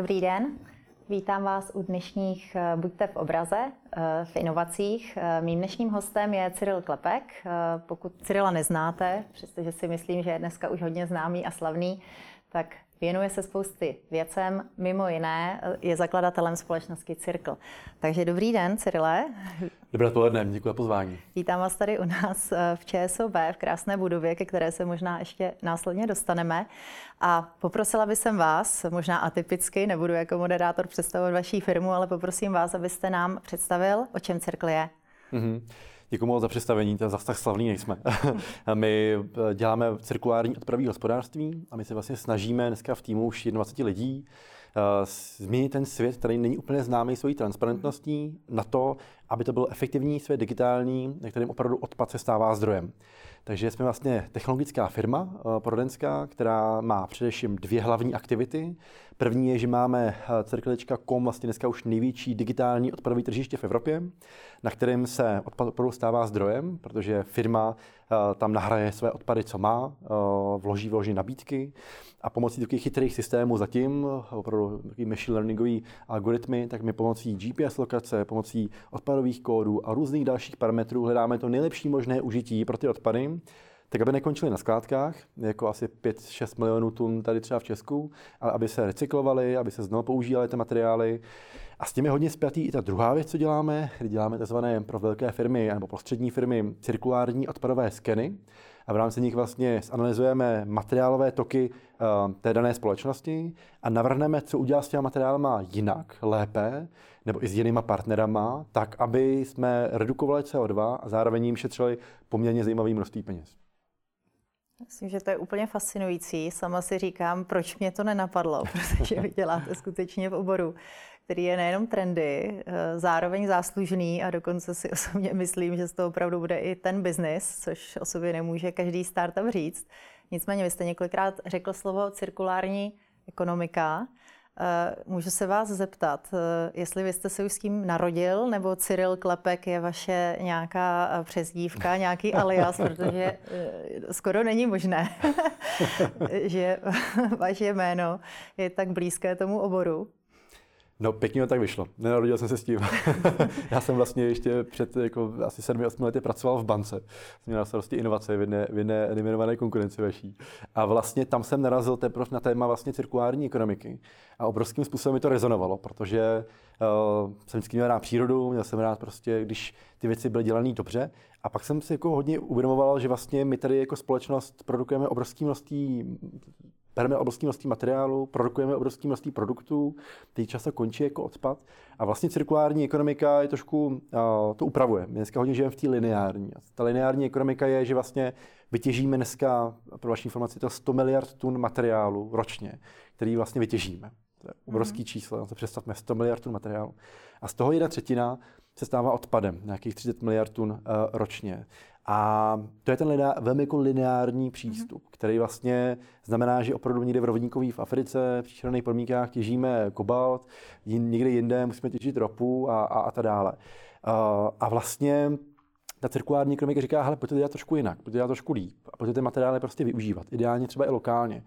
Dobrý den. Vítám vás u dnešních eh, Buďte v obraze eh, v inovacích. Eh, mým dnešním hostem je Cyril Klepek. Pokud Cyrila neznáte, přestože si myslím, že je dneska už hodně známý a slavný, tak Věnuje se spousty věcem, mimo jiné je zakladatelem společnosti Cirkl. Takže dobrý den, Cyrile. Dobré odpoledne, děkuji za pozvání. Vítám vás tady u nás eh, v ČSOB, v krásné budově, ke které se možná ještě následně dostaneme. A poprosila bych vás, možná atypicky, nebudu jako moderátor představovat vaší firmu, ale poprosím vás, abyste nám představil, o čem Cirkl je. Mm-hmm. Děkuji moc za představení, to zase tak slavný nejsme. my eh, děláme cirkulární odpravní hospodářství a my se vlastně snažíme dneska v týmu už 21 lidí eh, změnit ten svět, který není úplně známý svojí transparentností, na to, aby to byl efektivní svět digitální, na kterém opravdu odpad se stává zdrojem. Takže jsme vlastně technologická firma uh, prodenská, která má především dvě hlavní aktivity. První je, že máme eh, Cirklička.com vlastně dneska už největší digitální odpadové tržiště v Evropě, na kterém se odpad opravdu stává zdrojem, protože firma uh, tam nahraje své odpady, co má, vloží vloží nabídky a pomocí takových chytrých systémů zatím, opravdu takový machine learningový algoritmy, tak my pomocí GPS lokace, pomocí odpadových kódů a různých dalších parametrů hledáme to nejlepší možné užití pro ty odpady, tak aby nekončily na skládkách, jako asi 5-6 milionů tun tady třeba v Česku, ale aby se recyklovaly, aby se znovu používaly ty materiály. A s tím je hodně spjatý i ta druhá věc, co děláme, kdy děláme tzv. pro velké firmy nebo prostřední firmy cirkulární odpadové skeny, a v rámci nich vlastně zanalizujeme materiálové toky uh, té dané společnosti a navrhneme, co udělat s těma materiálama jinak, lépe, nebo i s jinýma partnerama, tak, aby jsme redukovali CO2 a zároveň jim šetřili poměrně zajímavý množství peněz. Myslím, že to je úplně fascinující. Sama si říkám, proč mě to nenapadlo, protože vy děláte skutečně v oboru, který je nejenom trendy, eh, zároveň záslužný a dokonce si osobně myslím, že z toho opravdu bude i ten biznis, což o sobě nemůže každý startup říct. Nicméně vy jste několikrát řekl slovo cirkulární ekonomika. Eh, můžu se vás zeptat, eh, jestli vy jste se už s tím narodil, nebo Cyril Klepek je vaše nějaká přezdívka, nějaký alias, protože skoro není možné, že vaše jméno je tak blízké tomu oboru. No, pěkně to tak vyšlo. Nenarodil jsem se s tím. já jsem vlastně ještě před jako, asi 7-8 lety pracoval v bance. Jsem měl starosti inovace v jedné, v jedné eliminované konkurenci vaší. A vlastně tam jsem narazil teprve na téma vlastně cirkulární ekonomiky. A obrovským způsobem mi to rezonovalo, protože uh, jsem vždycky měl rád přírodu, měl jsem rád prostě, když ty věci byly dělané dobře. A pak jsem si jako hodně uvědomoval, že vlastně my tady jako společnost produkujeme obrovské množství bereme obrovské množství materiálu, produkujeme obrovské množství produktů, který často končí jako odpad. A vlastně cirkulární ekonomika je trošku, uh, to upravuje. My dneska hodně žijeme v té lineární. Ta lineární ekonomika je, že vlastně vytěžíme dneska, pro vaši informaci, to 100 miliard tun materiálu ročně, který vlastně vytěžíme. To je obrovský mm-hmm. číslo, to představme 100 miliard tun materiálu. A z toho jedna třetina se stává odpadem, nějakých 30 miliard tun uh, ročně. A to je ten lineár, velmi jako lineární přístup, mm-hmm. který vlastně znamená, že opravdu někde v rovníkový v Africe, v příšerných podmínkách těžíme kobalt, někde jinde musíme těžit ropu a, a, a tak dále. Uh, a vlastně ta cirkulární ekonomika říká, hele, pojďte to dělat trošku jinak, pojďte to dělat trošku líp a pojďte ty materiály prostě využívat, ideálně třeba i lokálně.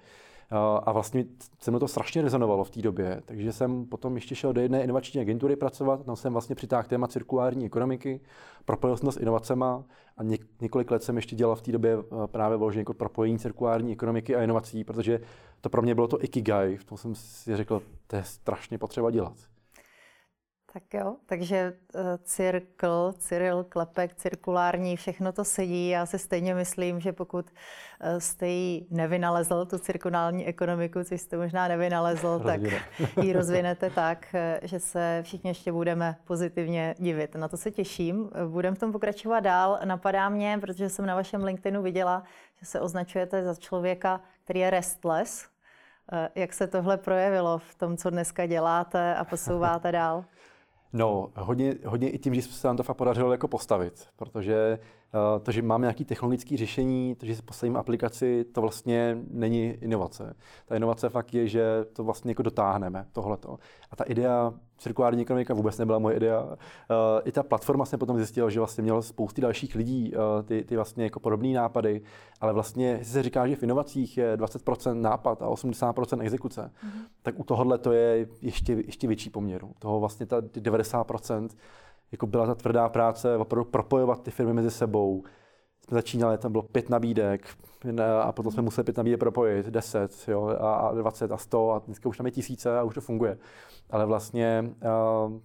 A vlastně se mi to strašně rezonovalo v té době, takže jsem potom ještě šel do jedné inovační agentury pracovat, tam jsem vlastně přitáhl téma cirkulární ekonomiky, propojil jsem to s inovacema a něk- několik let jsem ještě dělal v té době eh, právě vloženě jako propojení cirkulární ekonomiky a inovací, protože to pro mě bylo to ikigai, v tom jsem si řekl, to je strašně potřeba dělat. Tak jo, takže uh, cirkl, Cyril, klepek, cirkulární, všechno to sedí. Já si stejně myslím, že pokud uh, jste ji nevynalezl, tu cirkulární ekonomiku, což jste možná nevynalezl, tak ji rozvinete tak, uh, že se všichni ještě budeme pozitivně divit. Na to se těším. Budeme v tom pokračovat dál. Napadá mě, protože jsem na vašem LinkedInu viděla, že se označujete za člověka, který je restless. Jak se tohle projevilo v tom, co dneska děláte a posouváte dál? No, hodně, hodně i tím, že se nám to fakt podařilo jako postavit, protože to, že máme nějaké technologické řešení, to, že si postavíme aplikaci, to vlastně není inovace. Ta inovace fakt je, že to vlastně jako dotáhneme, tohleto. A ta idea cirkulární ekonomika vůbec nebyla moje idea. Uh, I ta platforma jsem potom zjistil, že vlastně měla spousty dalších lidí, uh, ty, ty vlastně jako podobné nápady, ale vlastně, jestli se říká, že v inovacích je 20% nápad a 80% exekuce, mm-hmm. tak u tohohle to je ještě, ještě větší poměr. Toho vlastně ta 90% jako byla ta tvrdá práce, opravdu propojovat ty firmy mezi sebou. Jsme začínali, tam bylo pět nabídek a potom jsme museli pět nabídek propojit, 10, jo, a 20 a 100 a dneska už tam je tisíce a už to funguje. Ale vlastně uh,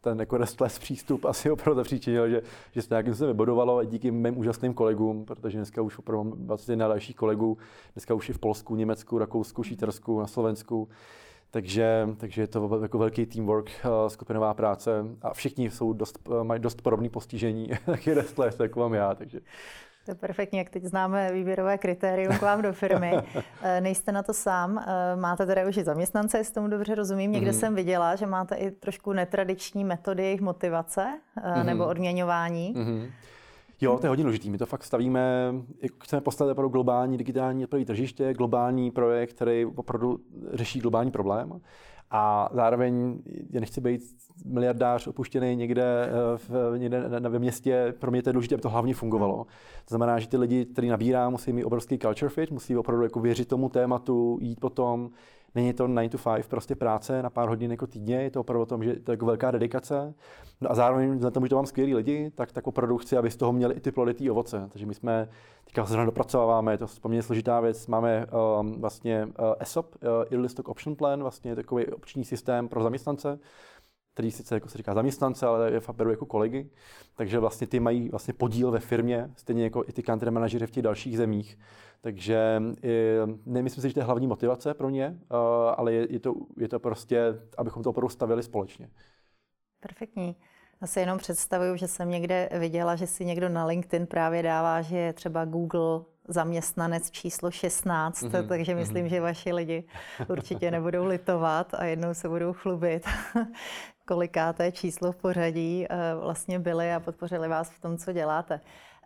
ten jako restless přístup asi opravdu zapříčinil, že, že se nějakým se vybudovalo i díky mým úžasným kolegům, protože dneska už opravdu mám 21 dalších kolegů, dneska už je v Polsku, Německu, Rakousku, Švýcarsku, na Slovensku, takže, takže je to jako velký teamwork, eh, skupinová práce a všichni jsou dost, eh, mají dost podobné postižení, taky restless, jako mám já. Takže. To je perfektně, jak teď známe výběrové kritérium k vám do firmy. Eh, nejste na to sám, máte teda už i zaměstnance, jestli tomu dobře rozumím. Někde mm-hmm. jsem viděla, že máte i trošku netradiční metody jejich motivace mm-hmm. nebo odměňování. Mm-hmm. Jo, to je hodně důležitý. My to fakt stavíme, jako chceme postavit opravdu globální digitální odpadové tržiště, globální projekt, který opravdu řeší globální problém. A zároveň já nechci být miliardář opuštěný někde, eh, v, někde na, ve městě. Pro mě to je důležité, aby to hlavně fungovalo. To znamená, že ty lidi, který nabírám, musí mít obrovský culture fit, musí opravdu jako věřit tomu tématu, jít potom, Není to 9 to 5 prostě práce na pár hodin jako týdně, je to opravdu o tom, že to je jako velká dedikace. No a zároveň za tomu, že to mám skvělý lidi, tak, tak opravdu chci, aby z toho měli i ty ploditý ovoce. Takže my jsme teďka se dopracováváme, je to poměrně složitá věc. Máme um, vlastně uh, ESOP, uh, Early Stock Option Plan, vlastně takový opční systém pro zaměstnance, který sice jako se říká zaměstnance, ale je beru jako kolegy. Takže vlastně ty mají vlastně podíl ve firmě, stejně jako i ty country manažery v těch dalších zemích. Takže nemyslím si, že to je hlavní motivace pro ně, eh, ale je, je, to, je to prostě, abychom to opravdu stavili společně. Perfektní. Já si jenom představuju, že jsem někde viděla, že si někdo na LinkedIn právě dává, že je třeba Google zaměstnanec číslo 16, mm-hmm. takže myslím, mm-hmm. že vaši lidi určitě nebudou litovat a jednou se budou chlubit, kolikáté číslo v pořadí eh, vlastně byli a podpořili vás v tom, co děláte.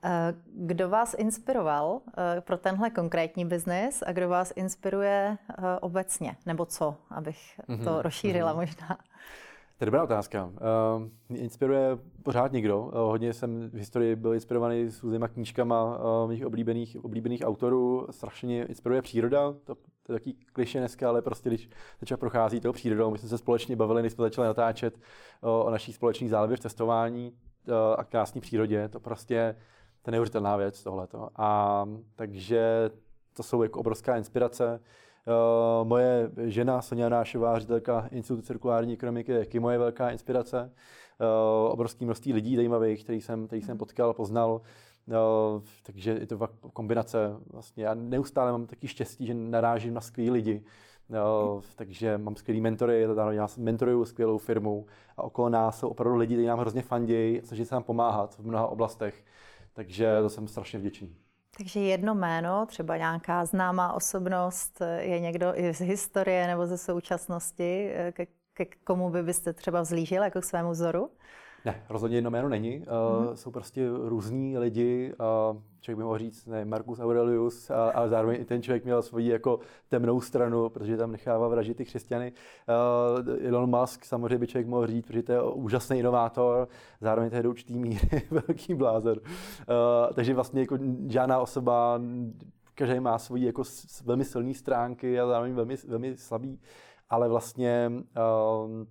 Eh, kdo vás inspiroval eh, pro tenhle konkrétní biznis a kdo vás inspiruje obecně? Nebo co, abych to mm-hmm. rozšířila mm-hmm. možná? To je dobrá otázka. mě inspiruje pořád někdo. hodně jsem v historii byl inspirovaný s různýma knížkama mých oblíbených, oblíbených autorů. Strašně inspiruje příroda. To, to je taký kliše dneska, ale prostě když začal prochází tou přírodou, my jsme se společně bavili, než jsme začali natáčet o, naší společné zálibě v testování a krásné přírodě. To prostě to je neuvěřitelná věc tohleto. A takže to jsou jako obrovská inspirace. Uh, moje žena Sonja Janášová, ředitelka Institutu cirkulární ekonomiky, je taky moje velká inspirace. Uh, obrovský množství lidí zajímavých, který jsem, který jsem potkal, poznal. Uh, takže je to kombinace. Vlastně já neustále mám taky štěstí, že narážím na skvělé lidi. Uh, takže mám skvělý mentory, já mentoruju skvělou firmu a okolo nás jsou opravdu lidi, kteří nám hrozně fandějí a snaží se nám pomáhat v mnoha oblastech. Takže to jsem strašně vděčný. Takže jedno jméno, třeba nějaká známá osobnost, je někdo i z historie nebo ze současnosti, ke, ke komu by byste třeba vzlížil jako k svému vzoru? Ne, rozhodně jedno jméno není. Uh, jsou prostě různí lidi. Uh, člověk by mohl říct, ne, Marcus Aurelius, a, ale zároveň i ten člověk měl svoji jako temnou stranu, protože tam nechává vražit ty křesťany. Uh, Elon Musk samozřejmě by člověk mohl říct, protože to je úžasný inovátor, zároveň to je do určitý míry velký blázer. Uh, takže vlastně jako žádná osoba, každý má svoji jako velmi silné stránky a zároveň velmi, velmi slabý, ale vlastně uh,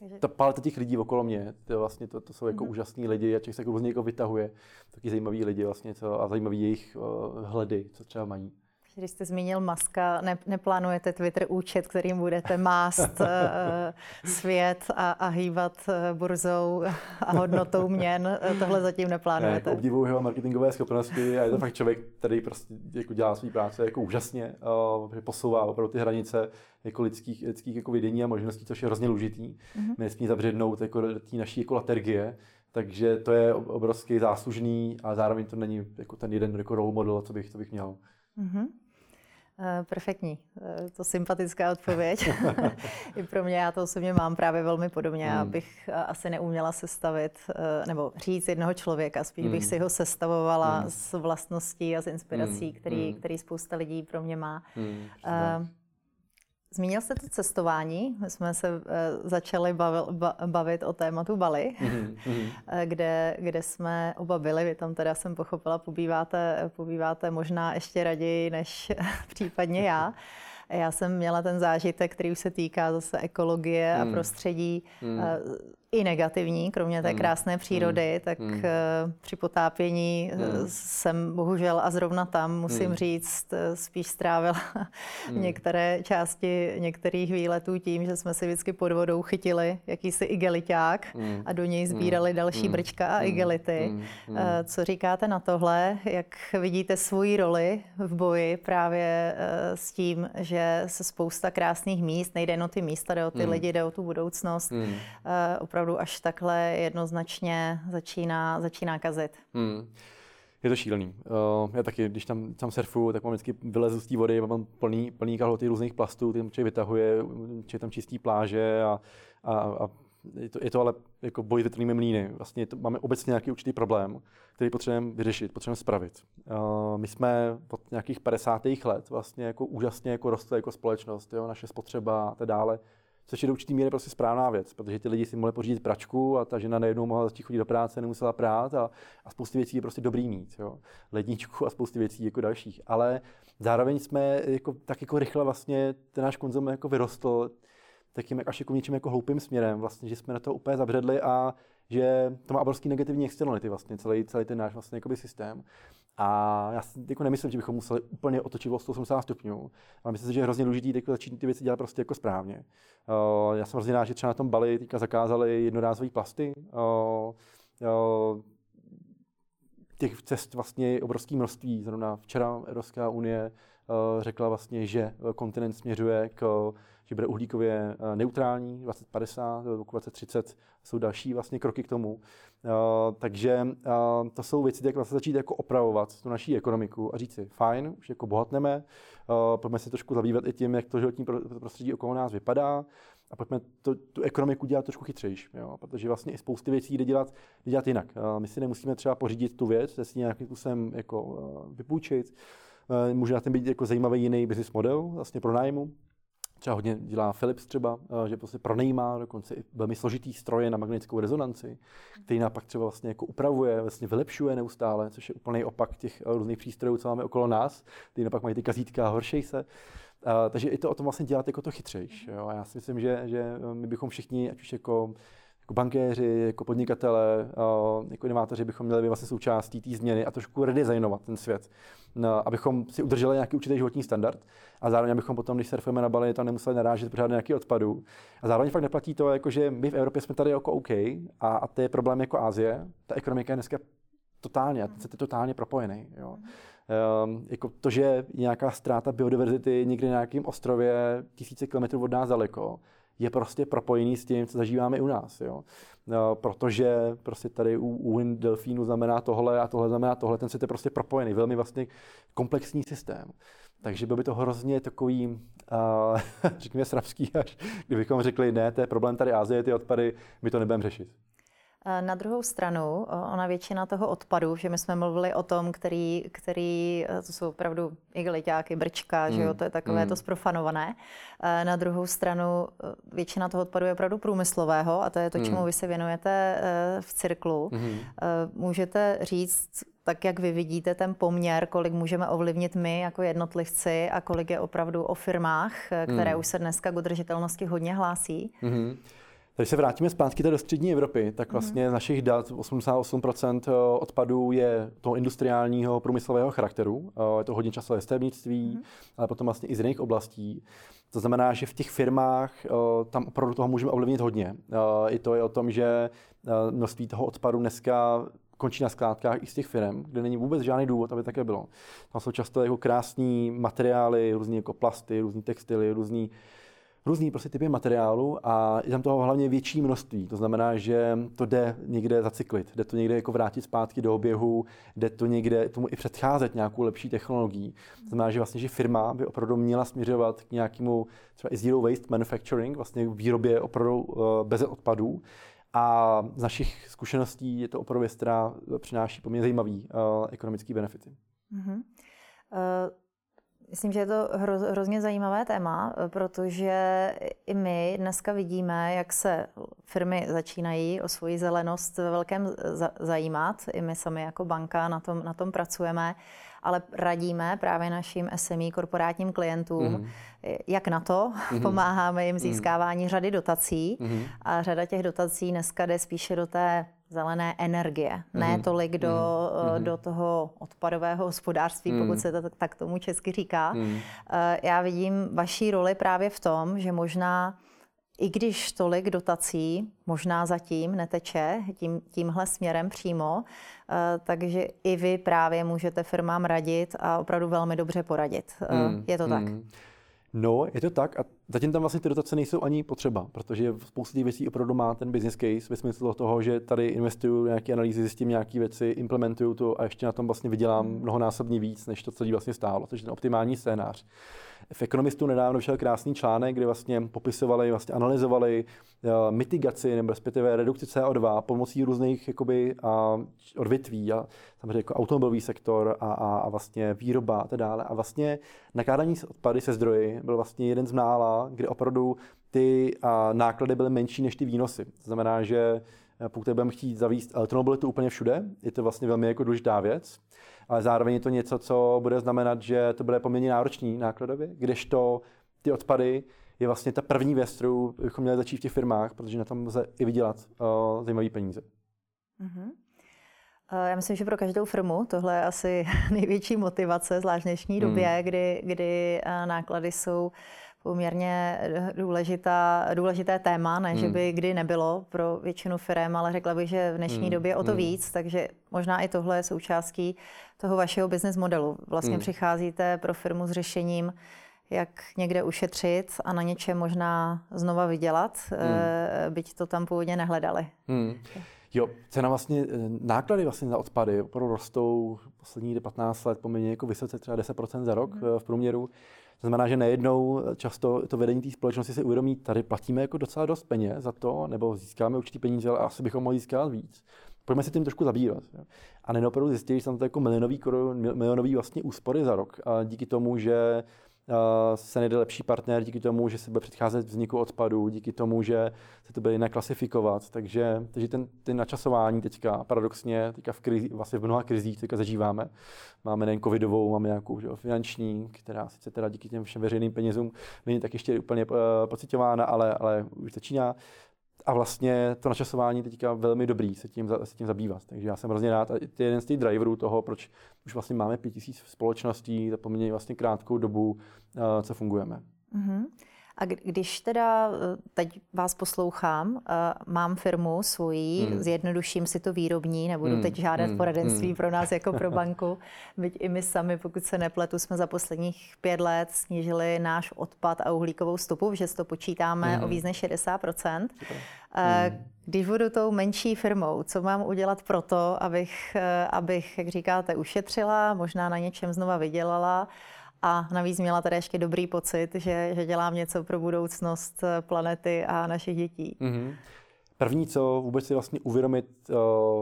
takže... Ta paleta těch lidí okolo mě, to, vlastně, to, to jsou jako mm-hmm. úžasní lidi a člověk se jako různě jako vytahuje. Taky zajímaví lidi vlastně co, a zajímavý jejich uh, hledy, co třeba mají. Když jste zmínil Maska, ne, neplánujete Twitter účet, kterým budete mást uh, svět a, a hýbat uh, burzou a hodnotou měn. Tohle zatím neplánujete. Ne, obdivuju jeho marketingové schopnosti a je to fakt člověk, který prostě jako dělá svou práci jako úžasně, uh, posouvá opravdu ty hranice jako lidských, lidských jako vidění a možností, což je hrozně důležitý. Mm-hmm. My nesmí zabřednout jako té naší jako latergie, takže to je obrovský záslužný a zároveň to není jako ten jeden jako role model, co bych, co bych měl. Mm-hmm. Uh, perfektní. Uh, to sympatická odpověď. I pro mě, já to osobně mám právě velmi podobně, hmm. abych uh, asi neuměla sestavit, nebo říct jednoho člověka, spíš hmm. bych si ho sestavovala hmm. s vlastností a s inspirací, hmm. který, hmm. který spousta lidí pro mě má. Hmm. Zmínil jste to cestování. My jsme se uh, začali bavil, ba, bavit o tématu Bali, mm-hmm. kde, kde jsme oba byli. Vy tam teda jsem pochopila, pobýváte, pobýváte možná ještě raději než případně já. Já jsem měla ten zážitek, který už se týká zase ekologie mm. a prostředí. Mm. I negativní, kromě té hmm. krásné přírody, mm. tak mm. při potápění mm. jsem bohužel a zrovna tam, musím říct, eh, spíš strávila některé části některých výletů tím, že jsme si vždycky pod vodou chytili jakýsi igeliťák mm. a do něj sbírali další brčka a igelity. Co říkáte na tohle? Jak vidíte svoji roli v boji právě s tím, že se spousta krásných míst, nejde jen o ty místa, jde o ty lidi, jde o tu budoucnost, opravdu opravdu až takhle jednoznačně začíná, začíná kazit. Hmm. Je to šílený. Uh, já taky, když tam, tam surfuju, tak mám vždycky vylezu z té vody, mám plný, plný kalhoty různých plastů, ty člověk vytahuje, člověk tam čistí pláže a, a, a je, to, je to ale jako boj větrnými mlýny. Vlastně to, máme obecně nějaký určitý problém, který potřebujeme vyřešit, potřebujeme spravit. Uh, my jsme od nějakých 50. let vlastně jako úžasně jako rostli jako společnost, jo, naše spotřeba a tak dále což je do určitý míry prostě správná věc, protože ty lidi si mohli pořídit pračku a ta žena najednou mohla začít chodit do práce, nemusela prát a, a spousty věcí je prostě dobrý mít, jo. ledničku a spousty věcí jako dalších. Ale zároveň jsme jako, tak jako rychle vlastně ten náš konzum jako vyrostl takým až jako něčím jako hloupým směrem, vlastně, že jsme na to úplně zabředli a že to má obrovský negativní externality vlastně, celý, celý ten náš vlastně systém. A já si jako nemyslím, že bychom museli úplně otočit o 180 stupňů, ale myslím si, že je hrozně důležité teď začít ty věci dělat prostě jako správně. Uh, já jsem hrozně rád, že třeba na tom Bali teďka zakázali jednorázové plasty. Uh, uh, těch cest vlastně obrovské množství. Zrovna včera Evropská unie řekla vlastně, že kontinent směřuje k že bude uhlíkově eh, neutrální, 2050, do roku 2030 jsou další vlastně kroky k tomu. Eh, takže eh, to jsou věci, jak vlastně začít jako opravovat tu naší ekonomiku a říct si, fajn, už jako bohatneme, pojďme se trošku zabývat i tím, jak to životní prostředí okolo nás vypadá, a pojďme to, tu ekonomiku dělat trošku chytřejší, jo? protože vlastně i spousty věcí jde dělat, jde dělat jinak. My si nemusíme třeba pořídit tu věc, si nějakým způsobem jako vypůjčit, může na ten být jako zajímavý jiný business model vlastně pro nájmu, třeba hodně dělá Philips třeba, eh, že prostě pronajímá dokonce i velmi složitý stroje na magnetickou rezonanci, který napak třeba vlastně jako upravuje, vlastně vylepšuje neustále, což je úplný opak těch eh, různých přístrojů, co máme okolo nás, který napak mají ty kazítka a horší se. Uh, takže i to o tom vlastně dělat jako to chytřejš. Jo? A já si myslím, že, že my bychom všichni, ať už jako jako bankéři, jako podnikatele, jako inovátoři bychom měli být vlastně součástí té změny a trošku redesignovat ten svět, abychom si udrželi nějaký určitý životní standard a zároveň abychom potom, když surfujeme na Bali, tam nemuseli narážet pořád nějaký odpadů. A zároveň fakt neplatí to, jako že my v Evropě jsme tady jako OK a, a to je problém jako Ázie. Ta ekonomika je dneska totálně, ten je totálně propojený. Jo. Um, jako to, že nějaká ztráta biodiverzity někde na nějakém ostrově tisíce kilometrů od nás daleko, je prostě propojený s tím, co zažíváme i u nás. Jo? No, protože prostě tady u, u delfínu znamená tohle a tohle znamená tohle, ten svět je prostě propojený, velmi vlastně komplexní systém. Takže byl by to hrozně takový, uh, řekněme, srabský, až kdybychom řekli, ne, to je problém tady Azie, ty odpady, my to nebudeme řešit. Eh, na druhou stranu, ona většina toho odpadu, že my jsme mluvili o tom, který, který eh, to jsou opravdu igeliťáky, brčka, mm. že jo, hmm. to je takové mm. to sprofanované. Eh, na druhou stranu, většina toho odpadu je opravdu průmyslového a to je to, čemu mm. vy se věnujete v cirklu. Mm. Můžete říct, tak jak vy vidíte ten poměr, kolik můžeme ovlivnit my jako jednotlivci a kolik je opravdu o firmách, které mm. už se dneska k udržitelnosti hodně hlásí? Mm. Když se vrátíme zpátky do střední Evropy, tak mhm. vlastně z našich dat 88% eh, odpadů je toho industriálního průmyslového charakteru. Eh, je to hodně časové stavebnictví, mm. ale potom vlastně i z jiných oblastí. To znamená, že v těch firmách eh, tam opravdu toho můžeme ovlivnit hodně. I to je o tom, že množství toho odpadu dneska končí na skládkách i z těch firm, kde není vůbec žádný důvod, aby také bylo. Tam jsou často jako krásní materiály, různé jako plasty, různé textily, různé různý prostě typy materiálu a je tam toho hlavně větší množství. To znamená, že to jde někde zacyklit, jde to někde jako vrátit zpátky do oběhu, jde to někde tomu i předcházet nějakou lepší technologií. To znamená, že vlastně, že firma by opravdu měla směřovat k nějakému třeba i zero waste manufacturing, vlastně výrobě opravdu uh, bez odpadů. A z našich zkušeností je to opravdu věc, která přináší poměrně zajímavý uh, ekonomický benefity. Mm-hmm. Uh... Myslím, že je to hro, hrozně zajímavé téma, protože i my dneska vidíme, jak se firmy začínají o svoji zelenost ve velkém zajímat. I my sami jako banka na tom, na tom pracujeme, ale radíme právě našim SME korporátním klientům, mm. jak na to. Mm. Pomáháme jim mhm. získávání mm. řady dotací mm. a řada těch dotací dneska jde spíše do té zelené energie, mm-hmm. ne tolik do, mm-hmm. do toho odpadového hospodářství, mm-hmm. pokud se to tak tomu česky říká. Mm-hmm. Já vidím vaší roli právě v tom, že možná i když tolik dotací možná zatím neteče tím, tímhle směrem přímo, eh, takže i vy právě můžete firmám radit a opravdu velmi dobře poradit. Mm, je to tak? Mm. No, je to tak a zatím tam vlastně ty dotace nejsou ani potřeba, protože spoustu těch věcí opravdu má ten business case ve smyslu toho, že tady investuju nějaké analýzy, zjistím nějaké věci, implementuju to a ještě na tom vlastně vydělám mnohonásobně víc, než to celý vlastně stálo. Takže ten optimální scénář. V Economistu nedávno vyšel krásný článek, kde vlastně popisovali, vlastně analyzovali uh, mitigaci nebo respektive redukci CO2 pomocí různých jakoby, uh, odvětví, a, samozřejmě jako automobilový sektor a, a, a vlastně výroba a tak dále. A vlastně nakládání odpady se zdroji byl vlastně jeden z mála, kde opravdu ty náklady byly menší než ty výnosy. To znamená, že pokud budeme chtít zavíst elektromobilitu úplně všude, je to vlastně velmi jako důležitá věc ale zároveň je to něco, co bude znamenat, že to bude poměrně náročný nákladově, kdežto ty odpady je vlastně ta první věc, kterou bychom měli začít v těch firmách, protože na tom lze i vydělat uh, zajímavé peníze. Mm-hmm. Já myslím, že pro každou firmu tohle je asi největší motivace, zvlášť v dnešní době, mm. kdy, kdy náklady jsou poměrně důležitá, důležité téma, ne, hmm. že by kdy nebylo pro většinu firm, ale řekla bych, že v dnešní hmm. době o to hmm. víc, takže možná i tohle je součástí toho vašeho business modelu. Vlastně hmm. přicházíte pro firmu s řešením, jak někde ušetřit a na něčem možná znova vydělat, hmm. Eh, byť to tam původně nehledali. Hmm. Jo, cena vlastně, eh, náklady vlastně na odpady opravdu rostou poslední 15 let poměrně jako vysoce, třeba 10% za rok hmm. v průměru. To znamená, že nejednou často to vedení té společnosti si uvědomí, tady platíme jako docela dost peněz za to, nebo získáme určitý peníze, ale asi bychom mohli získat víc. Pojďme se tím trošku zabývat. Jo. A neopravdu zjistili, že tam to jako milionový, milionový vlastně úspory za rok. A díky tomu, že se najde lepší partner díky tomu, že se bude předcházet vzniku odpadů, díky tomu, že se to bude jinak klasifikovat. Takže, takže ten, ten načasování teďka paradoxně teďka v, krizi, vlastně v mnoha krizích teďka zažíváme. Máme nejen covidovou, máme nějakou že, finanční, která sice teda díky těm všem veřejným penězům není tak ještě úplně uh, pocitována, ale, ale už začíná a vlastně to načasování teďka velmi dobrý se tím, se tím zabývat. Takže já jsem hrozně rád. A to je jeden z těch driverů toho, proč už vlastně máme 5000 společností za poměrně vlastně krátkou dobu, uh, co fungujeme. Mm-hmm. A když teda eh, teď vás poslouchám, eh, mám firmu svoji, hmm. zjednoduším si to výrobní, nebudu hmm. teď žádat hmm. poradenství hmm. pro nás jako pro banku, byť i my sami, pokud se nepletu, jsme za posledních pět let snížili náš odpad a uhlíkovou stopu, že to počítáme hmm. o víc než 60%. Super. Eh, hmm. Když budu tou menší firmou, co mám udělat pro to, abych, abych, jak říkáte, ušetřila, možná na něčem znova vydělala, a navíc měla tady ještě dobrý pocit, že, že dělám něco pro budoucnost eh, planety a našich dětí. Mm-hmm. První, co vůbec si vlastně uvědomit, eh,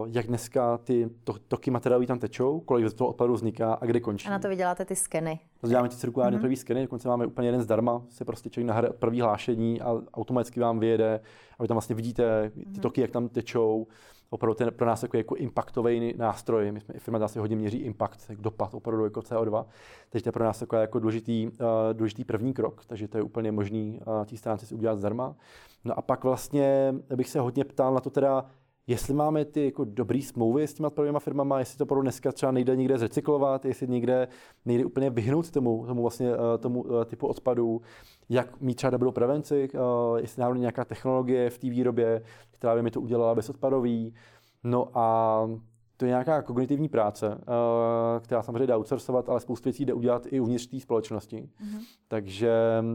jak dneska ty to, toky materiálů tam tečou, kolik z toho odpadu vzniká a kde končí. A na to vyděláte ty skeny. To děláme ty cirkulární mm-hmm. první skeny, dokonce máme úplně jeden zdarma, se prostě člověk nahraje první hlášení a automaticky vám vyjede a vy tam vlastně vidíte ty mhm. toky, jak tam tečou opravdu ten pro nás jako, jako impactový nástroj. My jsme firma zase hodně měří impact, dopad opravdu jako CO2. Takže to je pro nás jako, jako důležitý, uh, důležitý první krok, takže to je úplně možný uh, té stránce si udělat zdarma. No a pak vlastně bych se hodně ptal na to teda, jestli máme ty jako dobrý smlouvy s těma prvníma firmama, jestli to opravdu dneska třeba nejde někde zrecyklovat, jestli někde nejde úplně vyhnout tomu, tomu, vlastně, eh, tomu typu odpadů, jak mít třeba dobrou prevenci, jestli náhodou nějaká technologie v té výrobě, která by mi to udělala bezodpadový. No a to je nějaká kognitivní práce, která samozřejmě dá outsourcovat, ale spoustu věcí jde udělat i uvnitř té společnosti. Mm-hmm. Takže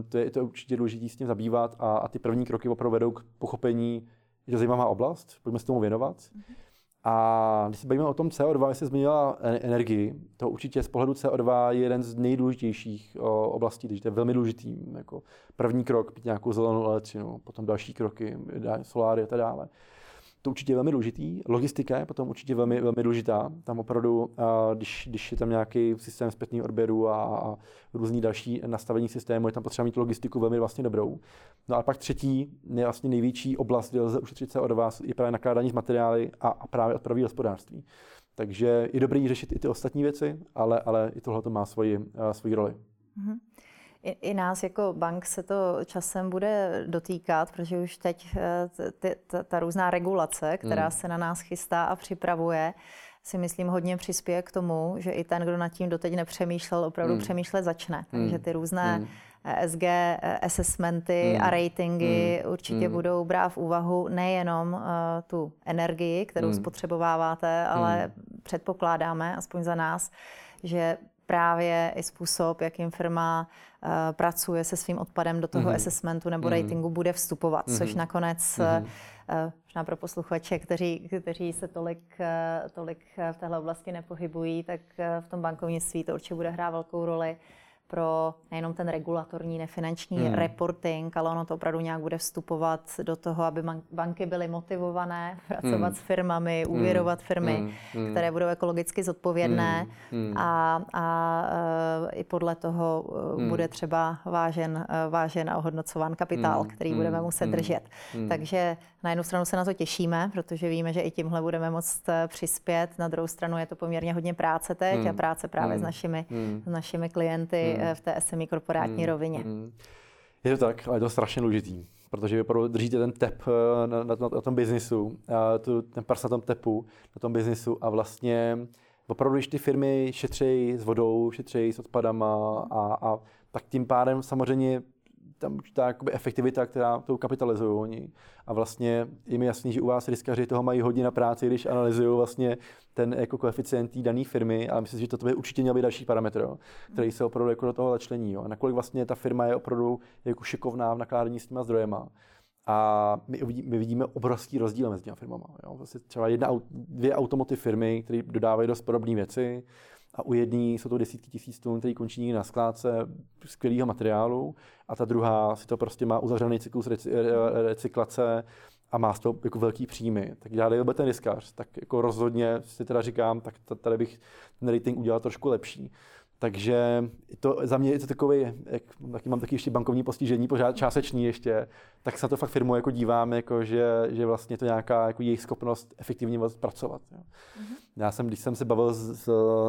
to je, to je určitě důležité s tím zabývat a, a ty první kroky opravdu vedou k pochopení, že to zajímavá oblast, pojďme se tomu věnovat. Mm-hmm. A když se bavíme o tom CO2, jestli zmínila energii, to určitě z pohledu CO2 je jeden z nejdůležitějších oblastí, takže to je velmi důležitý. Jako první krok, mít nějakou zelenou elektřinu, potom další kroky, soláry a tak dále. To určitě je velmi důležitý. Logistika je potom určitě velmi, velmi důležitá. Tam opravdu, když, když je tam nějaký systém zpětných odběrů a, a různý další nastavení systému, je tam potřeba mít logistiku velmi vlastně dobrou. No a pak třetí, vlastně největší oblast, kde lze ušetřit se od vás, je právě nakládání s materiály a, a právě odpravy hospodářství. Takže je dobré řešit i ty ostatní věci, ale, ale i tohle má svoji, svoji roli. Mm-hmm. I, I nás jako bank se to časem bude dotýkat, protože už teď eh, ty, ta, ta různá regulace, která hmm. se na nás chystá a připravuje, si myslím hodně přispěje k tomu, že i ten, kdo nad tím doteď nepřemýšlel, opravdu hmm. přemýšlet začne. Hmm. Takže ty různé hmm. ESG eh, assessmenty hmm. a ratingy hmm. určitě hmm. budou brát v úvahu nejenom uh, tu energii, kterou hmm. spotřebováváte, ale hmm. předpokládáme, aspoň za nás, že právě i způsob, jakým firma uh, pracuje se svým odpadem do toho mm-hmm. assessmentu nebo mm-hmm. ratingu, bude vstupovat, mm-hmm. což nakonec mm-hmm. uh, možná pro posluchače, kteří, kteří se tolik, uh, tolik v téhle oblasti nepohybují, tak uh, v tom bankovnictví to určitě bude hrát velkou roli pro nejenom ten regulatorní, nefinanční hmm. reporting, ale ono to opravdu nějak bude vstupovat do toho, aby banky byly motivované pracovat hmm. s firmami, hmm. úvěrovat firmy, hmm. hmm. které budou ekologicky zodpovědné hmm. hmm. a, a uh, i podle toho uh, hmm. bude třeba vážen, uh, vážen a ohodnocován kapitál, hmm. který hmm. budeme muset hmm. držet. Hmm. Takže na jednu stranu se na to těšíme, protože víme, že i tímhle budeme moct přispět. Na druhou stranu je to poměrně hodně práce teď hmm. a práce právě hmm. s, našimi, hmm. s našimi klienty hmm. v té SME korporátní hmm. rovině. Hmm. Je to tak, ale je to strašně důležitý, protože vy opravdu držíte ten tep eh, na, na, na tom biznisu, a tu, ten pars na tom tepu, na tom biznisu a vlastně opravdu, když ty firmy šetří s vodou, šetří s odpadama a, a tak tím pádem samozřejmě tam ta jakoby efektivita, která to kapitalizují oni. A vlastně je mi jasný, že u vás riskaři toho mají hodně na práci, když analyzují vlastně ten jako koeficient té dané firmy, ale myslím že to by určitě měl být další parametr, který se opravdu jako do toho začlení. Jo. A nakolik vlastně ta firma je opravdu jako šikovná v nakládání s těma zdrojema. A my, my vidíme obrovský rozdíl mezi těmi firmami. Jo. Vlastně třeba jedna, dvě automotiv firmy, které dodávají dost podobné věci, a u jedné jsou to desítky tisíc tun, který končí na skládce skvělého materiálu a ta druhá si to prostě má uzavřený cyklus recyklace a má z toho jako velký příjmy. Tak já byl ten riskař, tak jako rozhodně si teda říkám, tak tady bych ten rating udělal trošku lepší. Takže to, za mě je to takový, jak taky mám taky ještě bankovní postižení, pořád částečný ještě, tak se na to fakt firmu jako dívám, jako že, že vlastně to nějaká jako jejich schopnost efektivně pracovat. Jo. Mm-hmm. Já jsem, když jsem se bavil s,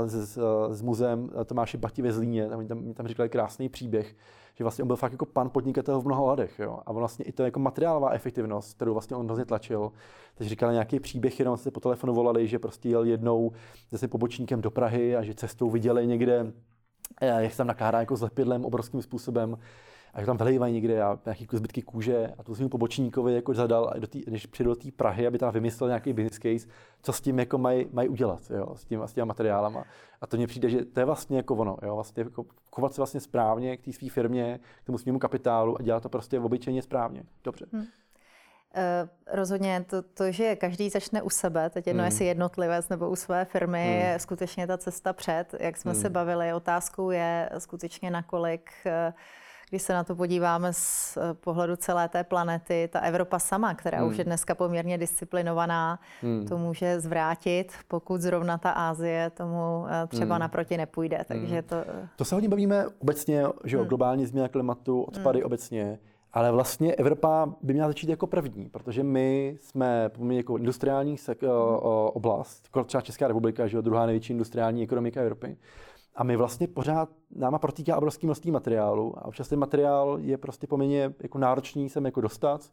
s, s, s muzeem Tomáše Bati ve Zlíně, tam, tam, tam říkali krásný příběh, že vlastně on byl fakt jako pan podnikatel v mnoha ladech. Jo. A vlastně i to jako materiálová efektivnost, kterou vlastně on hrozně tlačil. Takže říkal nějaký příběh, jenom se po telefonu volali, že prostě jel jednou se pobočníkem do Prahy a že cestou viděli někde, eh, jak se tam nakládá jako s lepidlem obrovským způsobem a že tam vylejvají někde a nějaký zbytky kůže a to svým pobočníkovi jako zadal, do tý, když přijde do té Prahy, aby tam vymyslel nějaký business case, co s tím jako mají maj udělat, jo, s, tím, s těma materiálama. A to mně přijde, že to je vlastně jako ono, jo, vlastně jako chovat se vlastně správně k té své firmě, k tomu svému kapitálu a dělat to prostě obyčejně správně. Dobře. Hmm. Rozhodně to, to, že každý začne u sebe, teď jedno mm. jestli jednotlivec nebo u své firmy, mm. je skutečně ta cesta před. Jak jsme mm. se bavili, otázkou je skutečně nakolik uh, když se na to podíváme z eh, pohledu celé té planety, ta Evropa sama, která hmm. už je dneska poměrně disciplinovaná, hmm. to může zvrátit, pokud zrovna ta Ázie tomu eh, třeba hmm. naproti nepůjde. Hmm. Takže to... Eh, to se hodně bavíme obecně, že hmm. globální změna klimatu, odpady hmm. obecně. Ale vlastně Evropa by měla začít jako první, protože my jsme poměrně jako industriální sek, o, oblast, jako třeba Česká republika, že jo, druhá největší industriální ekonomika Evropy. A my vlastně pořád náma protýká obrovský množství materiálu a občas ten materiál je prostě poměrně jako náročný sem jako dostat.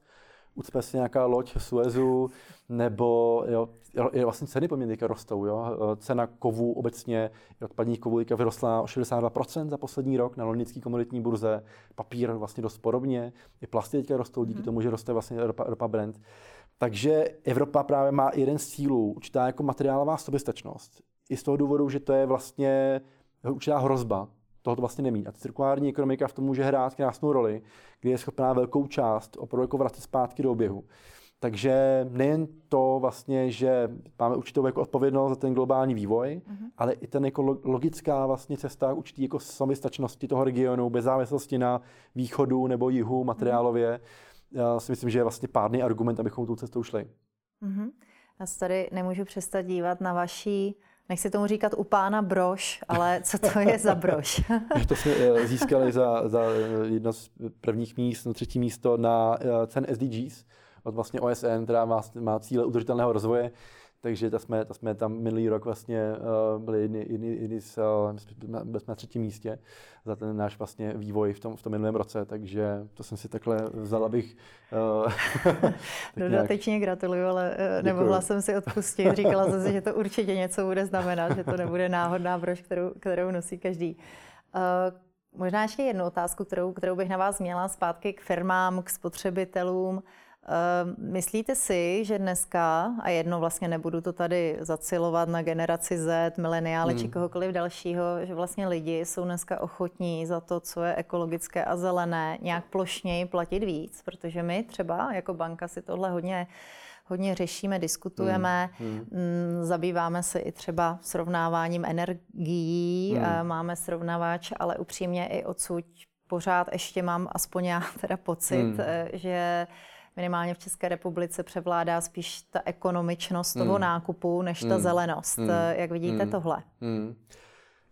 Ucpe si nějaká loď Suezu, nebo jo, je vlastně ceny poměrně rostou. Jo. Cena kovů obecně, odpadních kovů vyrostla o 62% za poslední rok na londýnské komoditní burze. Papír vlastně dost podobně. I plasty teďka rostou díky mm. tomu, že roste vlastně ropa, ropa brand. Takže Evropa právě má jeden z cílů, určitá jako materiálová soběstačnost. I z toho důvodu, že to je vlastně určitá hrozba toho to vlastně nemí. A cirkulární ekonomika v tom může hrát krásnou roli, kdy je schopná velkou část opravdu jako vracet zpátky do oběhu. Takže nejen to vlastně, že máme určitou jako odpovědnost za ten globální vývoj, mm-hmm. ale i ten jako logická vlastně cesta určitý jako samostačnosti toho regionu, bez závislosti na východu nebo jihu materiálově, mm-hmm. já si myslím, že je vlastně pádný argument, abychom tou cestou šli. Mm-hmm. Já se tady nemůžu přestat dívat na vaší nechci tomu říkat u pána brož, ale co to je za brož? to jsme eh, získali za, za jedno z prvních míst, no třetí místo na eh, cen SDGs, od vlastně OSN, která má, má cíle udržitelného rozvoje. Takže ta jsme, ta jsme tam minulý rok vlastně uh, byli jedni, jedni, jedni z, uh, byli jsme na třetím místě za ten náš vlastně vývoj v tom, v tom minulém roce, takže to jsem si takhle vzal, abych... Uh, tak Dodatečně nějak... gratuluju, ale uh, nemohla jsem si odpustit. Říkala jsem si, že to určitě něco bude znamenat, že to nebude náhodná brož, kterou, kterou nosí každý. Uh, Možná ještě jednu otázku, kterou, kterou bych na vás měla zpátky k firmám, k spotřebitelům. Ehm, myslíte si, že dneska, a jedno vlastně nebudu to tady zacilovat na generaci Z, mileniály hmm. či kohokoliv dalšího, že vlastně lidi jsou dneska ochotní za to, co je ekologické a zelené, nějak plošněji platit víc, protože my třeba jako banka si tohle hodně hodně řešíme, diskutujeme, hmm. Hmm. Mm, zabýváme se i třeba srovnáváním energií, hmm. máme srovnávač, ale upřímně i odsud pořád ještě mám aspoň já teda pocit, hmm. Eh, že minimálně v České republice převládá spíš ta ekonomičnost toho hmm. nákupu, než ta hmm. zelenost. Hmm. Jak vidíte hmm. tohle? Hmm.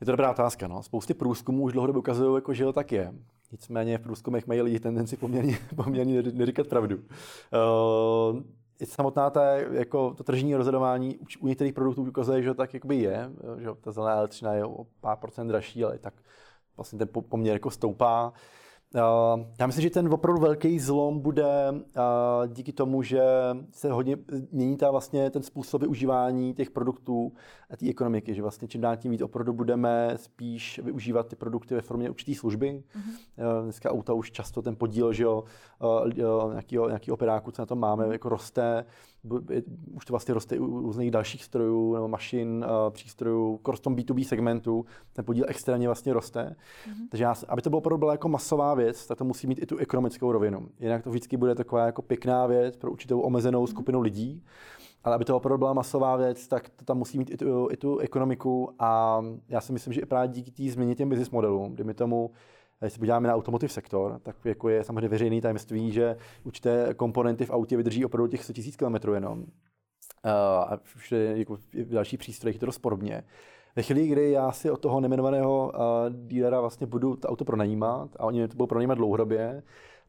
Je to dobrá otázka. No. Spousty průzkumů už dlouhodobě ukazují, jako, že to tak je. Nicméně v průzkumech mají lidi tendenci poměrně, poměrně neříkat pravdu. Uh, samotná ta, jako to tržní rozhodování u některých produktů ukazuje, že to tak jakoby je, že ta zelená elektřina je o pár procent dražší, ale tak vlastně ten poměr jako stoupá. Uh, já myslím, že ten opravdu velký zlom bude uh, díky tomu, že se hodně mění ta vlastně ten způsob využívání těch produktů a té ekonomiky, že vlastně čím dál tím víc opravdu budeme spíš využívat ty produkty ve formě určitý služby. Mm-hmm. Dneska auta už často ten podíl, že jo, nějakého, nějaký operáku, co na tom máme, jako roste už to vlastně roste u různých dalších strojů nebo mašin, přístrojů, v tom B2B segmentu, ten podíl extrémně vlastně roste. Mm-hmm. Takže já, aby to bylo opravdu jako masová věc, tak to musí mít i tu ekonomickou rovinu. Jinak to vždycky bude taková jako pěkná věc pro určitou omezenou mm-hmm. skupinu lidí. Ale aby to opravdu byla masová věc, tak to tam musí mít i tu, i tu ekonomiku a já si myslím, že i právě díky té změně těm business modelům, kdy my tomu když se podíváme na automotive sektor, tak jako je samozřejmě veřejný tajemství, že určité komponenty v autě vydrží opravdu těch 100 000 km jenom. A všude jako v další přístrojích to dost podobně. Ve chvíli, kdy já si od toho nemenovaného dílera vlastně budu to auto pronajímat a oni to budou pronajímat dlouhodobě,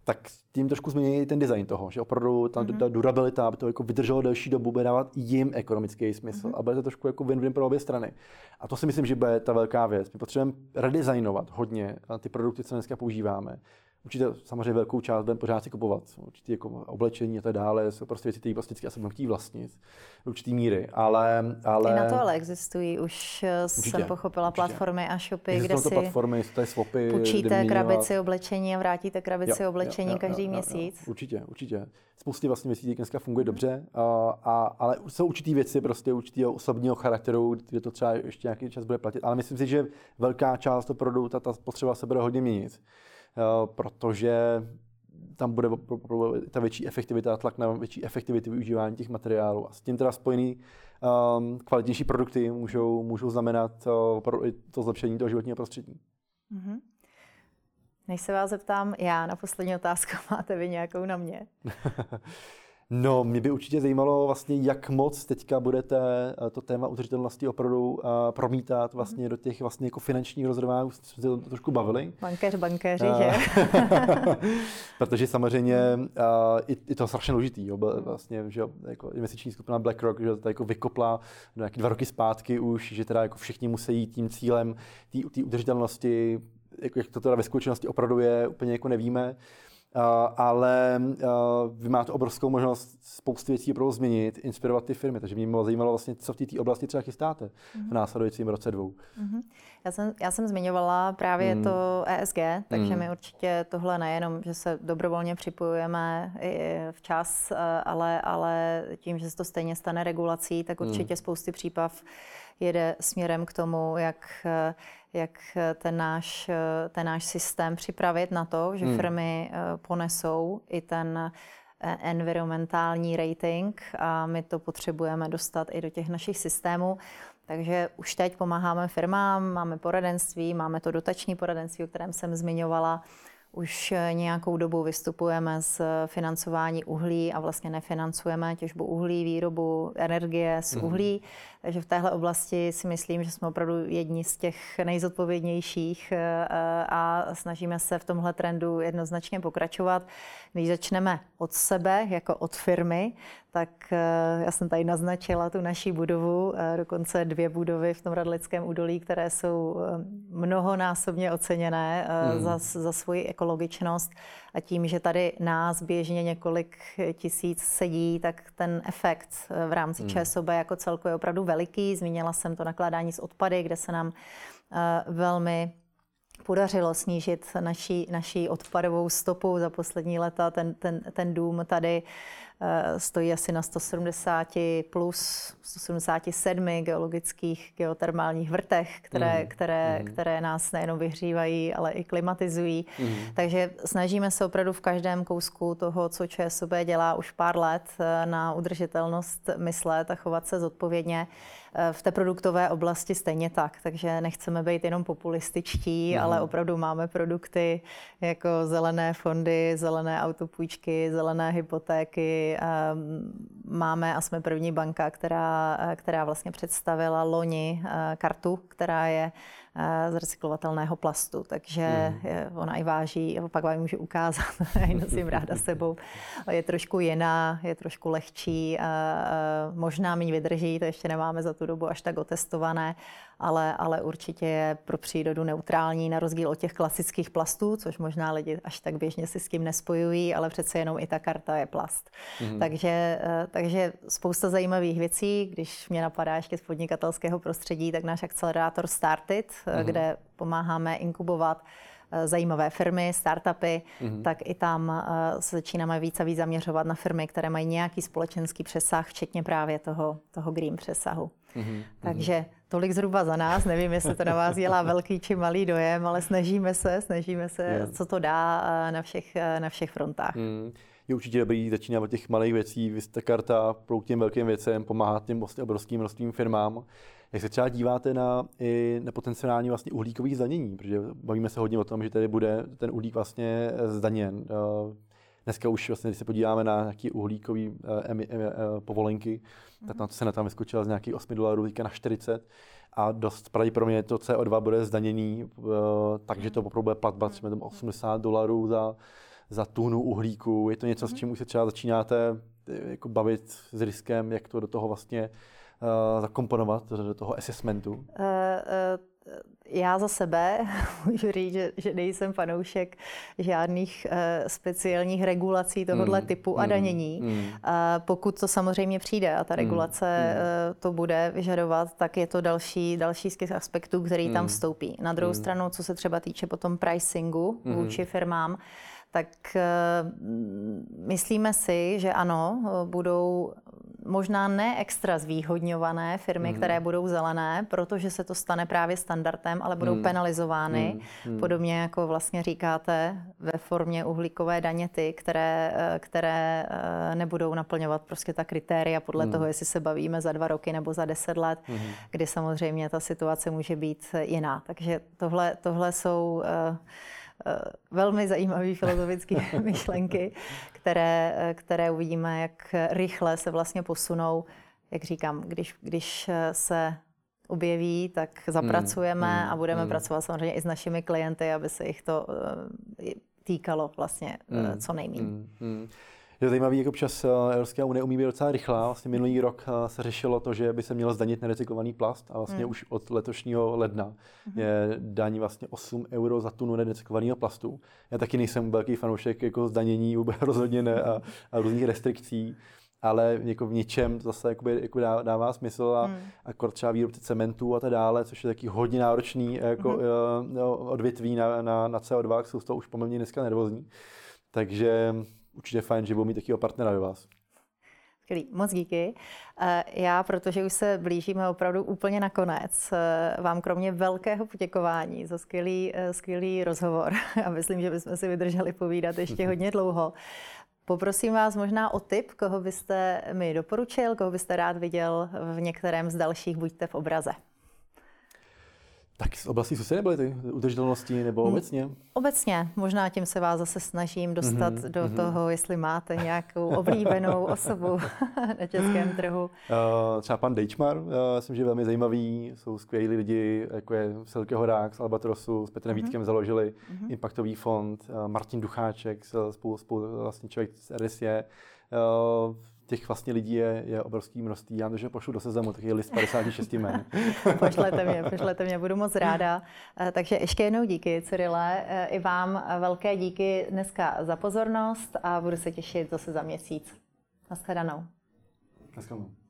tak tím trošku změní ten design toho, že opravdu ta, mm-hmm. ta durabilita, aby to jako vydrželo delší dobu, bude dávat jim ekonomický smysl mm-hmm. a bude to trošku jako win-win pro obě strany. A to si myslím, že bude ta velká věc. My potřebujeme redesignovat hodně ty produkty, co dneska používáme určitě samozřejmě velkou část budeme pořád si kupovat. Určitě jako oblečení a tak dále, jsou prostě věci, které prostě vždycky asi budeme chtít vlastnit v určitý míry. Ale, ale... I na to ale existují už, eh, určitě, jsem pochopila, určitě. platformy a shopy, kde si platformy, jsou swapy, půjčíte krabici oblečení a vrátíte krabici jo, oblečení jo, jo, každý jo, měsíc. Jo, určitě, určitě. Spoustě vlastně věcí dneska funguje dobře, a, a, ale jsou určitý věci prostě určitého osobního charakteru, kde to třeba ještě nějaký čas bude platit. Ale myslím si, že velká část toho produktu, ta potřeba se bude hodně měnit. Eh, protože tam bude ta větší efektivita, tlak na větší efektivitu využívání těch materiálů. A s tím teda spojený um, kvalitnější produkty můžou, můžou znamenat uh, to zlepšení toho životního prostředí. Mm-hmm. Než se vás zeptám já na poslední otázku, máte vy nějakou na mě? No, mě by určitě zajímalo vlastně, jak moc teďka budete eh, to téma udržitelnosti opravdu uh, promítat vlastně do těch vlastně jako finančních rozhodování, jsme se to trošku bavili. Bankéř, bankéři, uh, že? protože samozřejmě i, i to strašně důležitý, jo, vlastně, že jako investiční skupina BlackRock, že to jako vykopla do nějaké dva roky zpátky už, že teda jako všichni musí jít tím cílem té udržitelnosti, jako jak to teda ve skutečnosti opravdu je, úplně jako nevíme. Ale vy máte obrovskou možnost spousty věcí opravdu změnit, inspirovat ty firmy, takže mě bylo zajímalo vlastně, co v té oblasti třeba chystáte mm-hmm. v následujícím roce dvou. Mm-hmm. Já jsem, já jsem zmiňovala právě mm. to ESG, takže mm. my určitě tohle nejenom, že se dobrovolně připojujeme včas, ale, ale tím, že se to stejně stane regulací, tak mm. určitě mm. spousty příprav jede směrem k tomu, jak, jak ten, náš, ten náš systém připravit na to, že hmm. firmy eh, ponesou i ten eh, environmentální rating a my to potřebujeme dostat i do těch našich systémů. Takže už teď pomáháme firmám, máme poradenství, máme to dotační poradenství, o kterém jsem zmiňovala. Už eh, nějakou dobu vystupujeme z financování uhlí a vlastně nefinancujeme těžbu uhlí, výrobu energie z mhm. uhlí. Takže v téhle oblasti si myslím, že jsme opravdu jedni z těch nejzodpovědnějších eh, a snažíme se v tomhle trendu jednoznačně pokračovat. Když začneme od sebe, jako od firmy, tak eh, já jsem tady naznačila tu naší budovu, eh, dokonce dvě budovy v tom Radlickém údolí, které jsou mnohonásobně oceněné mm. za, za svoji ekologičnost a tím, že tady nás běžně několik tisíc sedí, tak ten efekt v rámci mm. ČSOB jako celku je opravdu veliký. Zmínila jsem to nakládání s odpady, kde se nám uh, velmi podařilo snížit naší, naší odpadovou stopu za poslední leta. Ten, ten, ten dům tady Eh, stojí asi na 170 plus 177 geologických geotermálních vrtech, které, mm. které, mm. které nás nejenom vyhřívají, ale i klimatizují. Mm. Takže snažíme se opravdu v každém kousku toho, co ČSOB dělá už pár let, eh, na udržitelnost myslet a chovat se zodpovědně. Eh, v té produktové oblasti stejně tak, takže nechceme být jenom populističtí, mm. ale opravdu máme produkty jako zelené fondy, zelené autopůjčky, zelené hypotéky, Ehm, máme a jsme první banka, která, která vlastně představila loni eh, kartu, která je z recyklovatelného plastu, takže mm. ona i váží, pak vám ji můžu ukázat, já ji nosím ráda sebou. Je trošku jiná, je trošku lehčí, možná méně vydrží, to ještě nemáme za tu dobu až tak otestované, ale, ale určitě je pro přírodu neutrální, na rozdíl od těch klasických plastů, což možná lidi až tak běžně si s tím nespojují, ale přece jenom i ta karta je plast. Mm. Takže, eh, takže spousta zajímavých věcí. Když mě napadá ještě z podnikatelského prostředí, tak náš akcelerátor Startit, mm. kde pomáháme inkubovat eh, zajímavé firmy, startupy, mm-hmm. tak i tam se začínáme víc a víc zaměřovat na firmy, které mají nějaký společenský přesah, včetně právě toho, toho green přesahu. Mm-hmm. Takže tolik zhruba za nás. Nevím, jestli to na vás dělá velký či malý dojem, ale snažíme se, snažíme se, yeah. co to dá na všech, na všech frontách. Mm je určitě dobrý začínat od těch malých věcí, vy jste karta pro těm velkým věcem, pomáhat těm vlastně obrovským množstvím firmám. Jak se třeba díváte na, i na potenciální vlastně uhlíkový zdanění, protože bavíme se hodně o tom, že tady bude ten uhlík vlastně zdaněn. Eh, dneska už vlastně, když se podíváme na nějaké uhlíkové eh, eh, povolenky, tak tam se na tam vyskočila z nějakých 8 dolarů na 40 a dost pravděpodobně to CO2 bude zdanění, takže to opravdu bude platba třeba 80 dolarů za, za tunu uhlíku? Je to něco, s mhm. čím už se třeba začínáte eh, jako bavit s riskem, jak to do toho vlastně uh, zakomponovat, do toho assessmentu? Uh, uh, já za sebe můžu říct, že, že nejsem fanoušek žádných uh, speciálních regulací tohohle mm, typu a mm, danění. Mm. Uh, pokud to samozřejmě přijde a ta mm, regulace mm, uh, to bude vyžadovat, tak je to další, další z těch aspektů, který mm, tam vstoupí. Na druhou mm. stranu, co se třeba týče potom pricingu mm. vůči firmám, tak eh, myslíme si, že ano, budou možná ne extra zvýhodňované firmy, mm. které budou zelené, protože se to stane právě standardem, ale budou mm. penalizovány. Mm. Podobně jako vlastně říkáte ve formě uhlíkové daně ty, které, eh, které eh, nebudou naplňovat prostě ta kritéria podle mm. toho, jestli se bavíme za dva roky nebo za deset let, mm. kdy samozřejmě ta situace může být jiná. Takže tohle, tohle jsou uh, velmi zajímavé filozofické myšlenky, které, eh, které uvidíme, jak rychle se vlastně posunou. Jak říkám, když, když eh, se objeví, tak zapracujeme mm, a budeme mm. pracovat samozřejmě i s našimi klienty, aby se jich to týkalo vlastně mm, co nejméně. Mm, mm. Je zajímavý, jak občas Evropská unie umí být docela rychlá. Vlastně minulý rok se řešilo to, že by se mělo zdanit nerecyklovaný plast a vlastně hmm. už od letošního ledna hmm. je daní vlastně 8 euro za tunu nerecyklovaného plastu. Já taky nejsem velký fanoušek jako zdanění, vůbec rozhodně ne a, a různých restrikcí ale jako v něčem to zase jakoby, jako dá, dává smysl a, hmm. a třeba výrobce cementu a tak dále, což je taky hodně náročný jako, hmm. uh, odvětví na, na, na CO2, jsou z toho už poměrně dneska nervózní. Takže určitě fajn, že budou mít takového partnera ve vás. Skvělý, moc díky. Eh, já, protože už se blížíme opravdu úplně na konec, eh, vám kromě velkého poděkování za skvělý, skvělý rozhovor a myslím, že bychom si vydrželi povídat ještě hodně dlouho, Poprosím vás možná o tip, koho byste mi doporučil, koho byste rád viděl v některém z dalších Buďte v obraze. Tak z oblasti sustainability, udržitelnosti nebo hmm. obecně? Obecně. Možná tím se vás zase snažím dostat mm-hmm. do mm-hmm. toho, jestli máte nějakou oblíbenou osobu na českém trhu. Uh, třeba pan Dejčmar, uh, myslím, že je velmi zajímavý. Jsou skvělí lidi, jako je Silke Horák z Albatrosu, s Petrem mm-hmm. Vítkem založili mm-hmm. Impactový fond, uh, Martin Ducháček, spolu, spolu vlastně člověk z RSE. Uh, těch vlastně lidí je, je obrovský množství. Já že pošlu do seznamu taky list 56 jmen. pošlete mě, pošlete mě, budu moc ráda. Eh, takže ještě jednou díky, Cyrile. Eh, I vám velké díky dneska za pozornost a budu se těšit zase za měsíc. Naschledanou. Naschledanou.